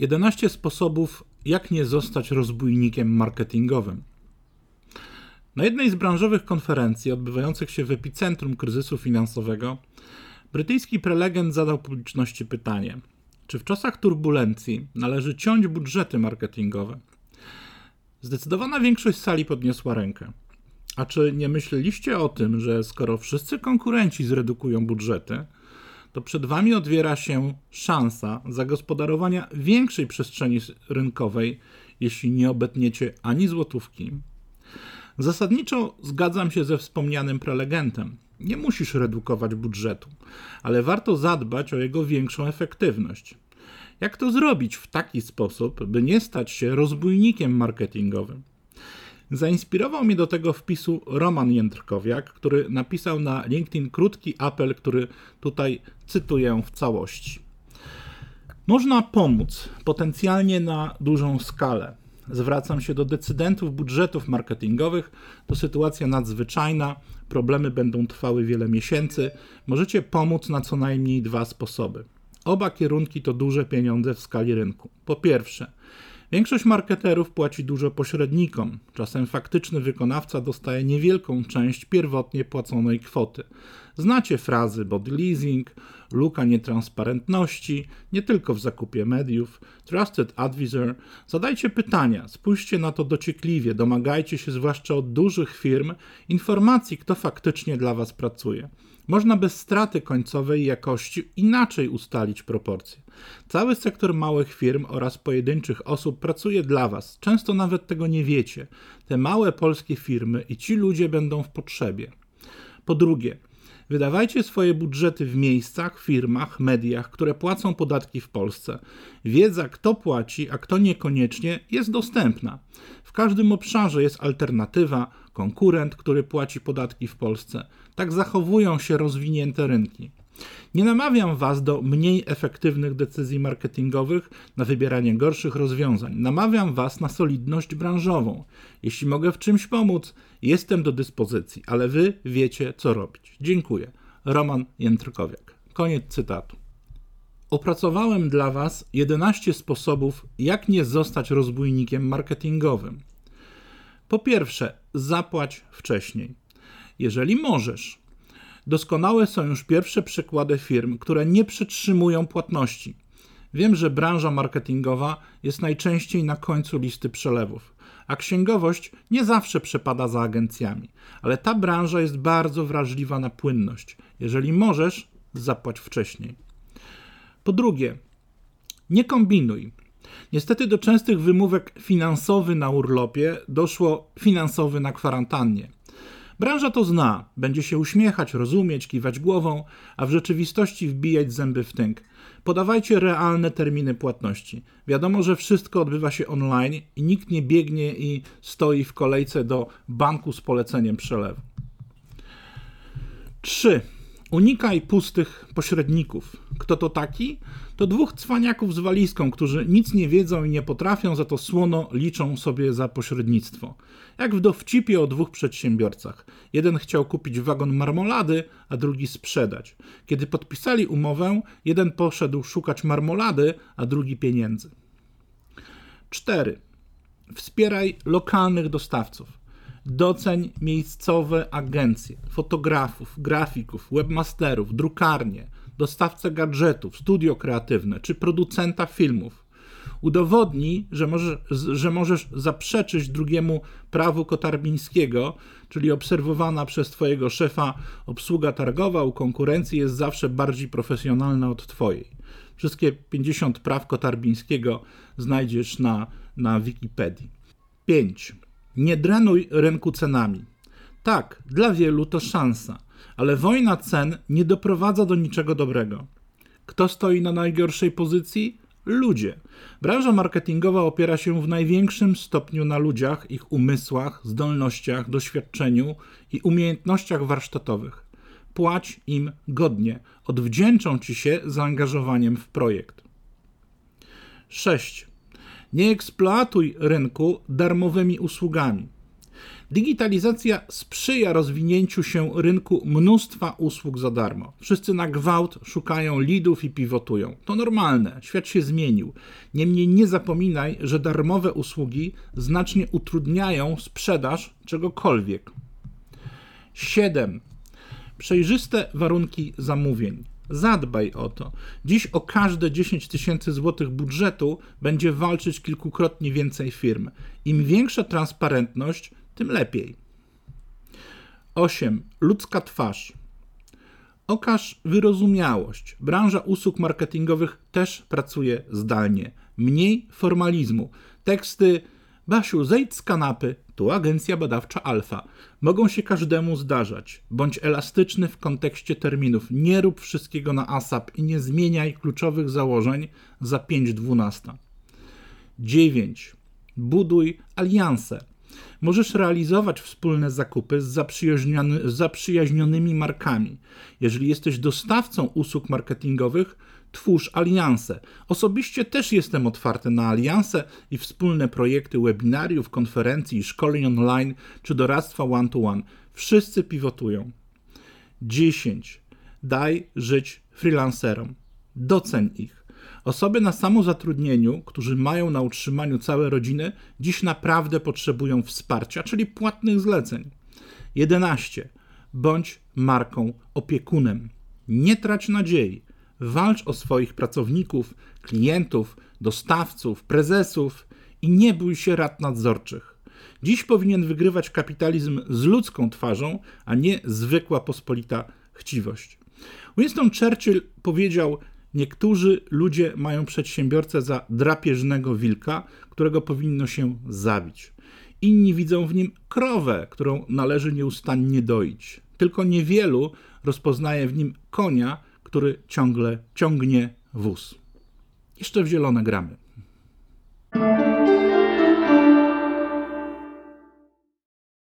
11 sposobów, jak nie zostać rozbójnikiem marketingowym. Na jednej z branżowych konferencji odbywających się w epicentrum kryzysu finansowego, brytyjski prelegent zadał publiczności pytanie: czy w czasach turbulencji należy ciąć budżety marketingowe? Zdecydowana większość sali podniosła rękę. A czy nie myśleliście o tym, że skoro wszyscy konkurenci zredukują budżety, to przed Wami otwiera się szansa zagospodarowania większej przestrzeni rynkowej, jeśli nie obetniecie ani złotówki. Zasadniczo zgadzam się ze wspomnianym prelegentem. Nie musisz redukować budżetu, ale warto zadbać o jego większą efektywność. Jak to zrobić w taki sposób, by nie stać się rozbójnikiem marketingowym? Zainspirował mnie do tego wpisu Roman Jędrkowiak, który napisał na LinkedIn krótki apel, który tutaj cytuję w całości. Można pomóc potencjalnie na dużą skalę. Zwracam się do decydentów budżetów marketingowych. To sytuacja nadzwyczajna, problemy będą trwały wiele miesięcy. Możecie pomóc na co najmniej dwa sposoby. Oba kierunki to duże pieniądze w skali rynku. Po pierwsze, Większość marketerów płaci dużo pośrednikom. Czasem faktyczny wykonawca dostaje niewielką część pierwotnie płaconej kwoty. Znacie frazy body leasing, luka nietransparentności, nie tylko w zakupie mediów, trusted advisor. Zadajcie pytania, spójrzcie na to dociekliwie, domagajcie się zwłaszcza od dużych firm informacji, kto faktycznie dla Was pracuje. Można bez straty końcowej jakości inaczej ustalić proporcje. Cały sektor małych firm oraz pojedynczych osób pracuje dla Was. Często nawet tego nie wiecie. Te małe polskie firmy i ci ludzie będą w potrzebie. Po drugie, Wydawajcie swoje budżety w miejscach, firmach, mediach, które płacą podatki w Polsce. Wiedza, kto płaci, a kto niekoniecznie, jest dostępna. W każdym obszarze jest alternatywa, konkurent, który płaci podatki w Polsce. Tak zachowują się rozwinięte rynki. Nie namawiam Was do mniej efektywnych decyzji marketingowych, na wybieranie gorszych rozwiązań. Namawiam Was na solidność branżową. Jeśli mogę w czymś pomóc, jestem do dyspozycji, ale Wy wiecie, co robić. Dziękuję. Roman Jędrkowiak. Koniec cytatu. Opracowałem dla Was 11 sposobów, jak nie zostać rozbójnikiem marketingowym. Po pierwsze, zapłać wcześniej. Jeżeli możesz, Doskonałe są już pierwsze przykłady firm, które nie przetrzymują płatności. Wiem, że branża marketingowa jest najczęściej na końcu listy przelewów, a księgowość nie zawsze przepada za agencjami, ale ta branża jest bardzo wrażliwa na płynność. Jeżeli możesz, zapłać wcześniej. Po drugie, nie kombinuj. Niestety do częstych wymówek finansowy na urlopie doszło finansowy na kwarantannie. Branża to zna, będzie się uśmiechać, rozumieć, kiwać głową, a w rzeczywistości wbijać zęby w tynk. Podawajcie realne terminy płatności. Wiadomo, że wszystko odbywa się online i nikt nie biegnie i stoi w kolejce do banku z poleceniem przelewu. 3. Unikaj pustych pośredników. Kto to taki? To dwóch cwaniaków z walizką, którzy nic nie wiedzą i nie potrafią, za to słono liczą sobie za pośrednictwo. Jak w dowcipie o dwóch przedsiębiorcach. Jeden chciał kupić wagon marmolady, a drugi sprzedać. Kiedy podpisali umowę, jeden poszedł szukać marmolady, a drugi pieniędzy. 4. Wspieraj lokalnych dostawców. Doceń miejscowe agencje, fotografów, grafików, webmasterów, drukarnie, dostawcę gadżetów, studio kreatywne czy producenta filmów. Udowodnij, że możesz, że możesz zaprzeczyć drugiemu prawu kotarbińskiego, czyli obserwowana przez Twojego szefa obsługa targowa u konkurencji jest zawsze bardziej profesjonalna od Twojej. Wszystkie 50 praw kotarbińskiego znajdziesz na, na Wikipedii. 5. Nie drenuj rynku cenami. Tak, dla wielu to szansa, ale wojna cen nie doprowadza do niczego dobrego. Kto stoi na najgorszej pozycji? Ludzie. Branża marketingowa opiera się w największym stopniu na ludziach, ich umysłach, zdolnościach, doświadczeniu i umiejętnościach warsztatowych. Płać im godnie, odwdzięczą ci się zaangażowaniem w projekt. 6. Nie eksploatuj rynku darmowymi usługami. Digitalizacja sprzyja rozwinięciu się rynku mnóstwa usług za darmo. Wszyscy na gwałt szukają lidów i pivotują. To normalne, świat się zmienił. Niemniej nie zapominaj, że darmowe usługi znacznie utrudniają sprzedaż czegokolwiek. 7. Przejrzyste warunki zamówień. Zadbaj o to. Dziś o każde 10 tysięcy złotych budżetu będzie walczyć kilkukrotnie więcej firm. Im większa transparentność, tym lepiej. 8. Ludzka twarz. Okaż wyrozumiałość. Branża usług marketingowych też pracuje zdalnie. Mniej formalizmu. Teksty Basiu, zejdź z kanapy, tu agencja badawcza Alfa. Mogą się każdemu zdarzać. Bądź elastyczny w kontekście terminów. Nie rób wszystkiego na ASAP i nie zmieniaj kluczowych założeń za 5.12. 9. Buduj alianse. Możesz realizować wspólne zakupy z, z zaprzyjaźnionymi markami. Jeżeli jesteś dostawcą usług marketingowych, twórz alianse. Osobiście też jestem otwarty na alianse i wspólne projekty webinariów, konferencji, szkoleń online czy doradztwa one-to-one. Wszyscy pivotują. 10. Daj żyć freelancerom. Doceń ich. Osoby na samozatrudnieniu, którzy mają na utrzymaniu całe rodziny, dziś naprawdę potrzebują wsparcia, czyli płatnych zleceń. 11. Bądź marką opiekunem. Nie trać nadziei. Walcz o swoich pracowników, klientów, dostawców, prezesów i nie bój się rad nadzorczych. Dziś powinien wygrywać kapitalizm z ludzką twarzą, a nie zwykła pospolita chciwość. Winston Churchill powiedział: Niektórzy ludzie mają przedsiębiorcę za drapieżnego wilka, którego powinno się zabić. Inni widzą w nim krowę, którą należy nieustannie doić. Tylko niewielu rozpoznaje w nim konia, który ciągle ciągnie wóz. Jeszcze w zielone gramy.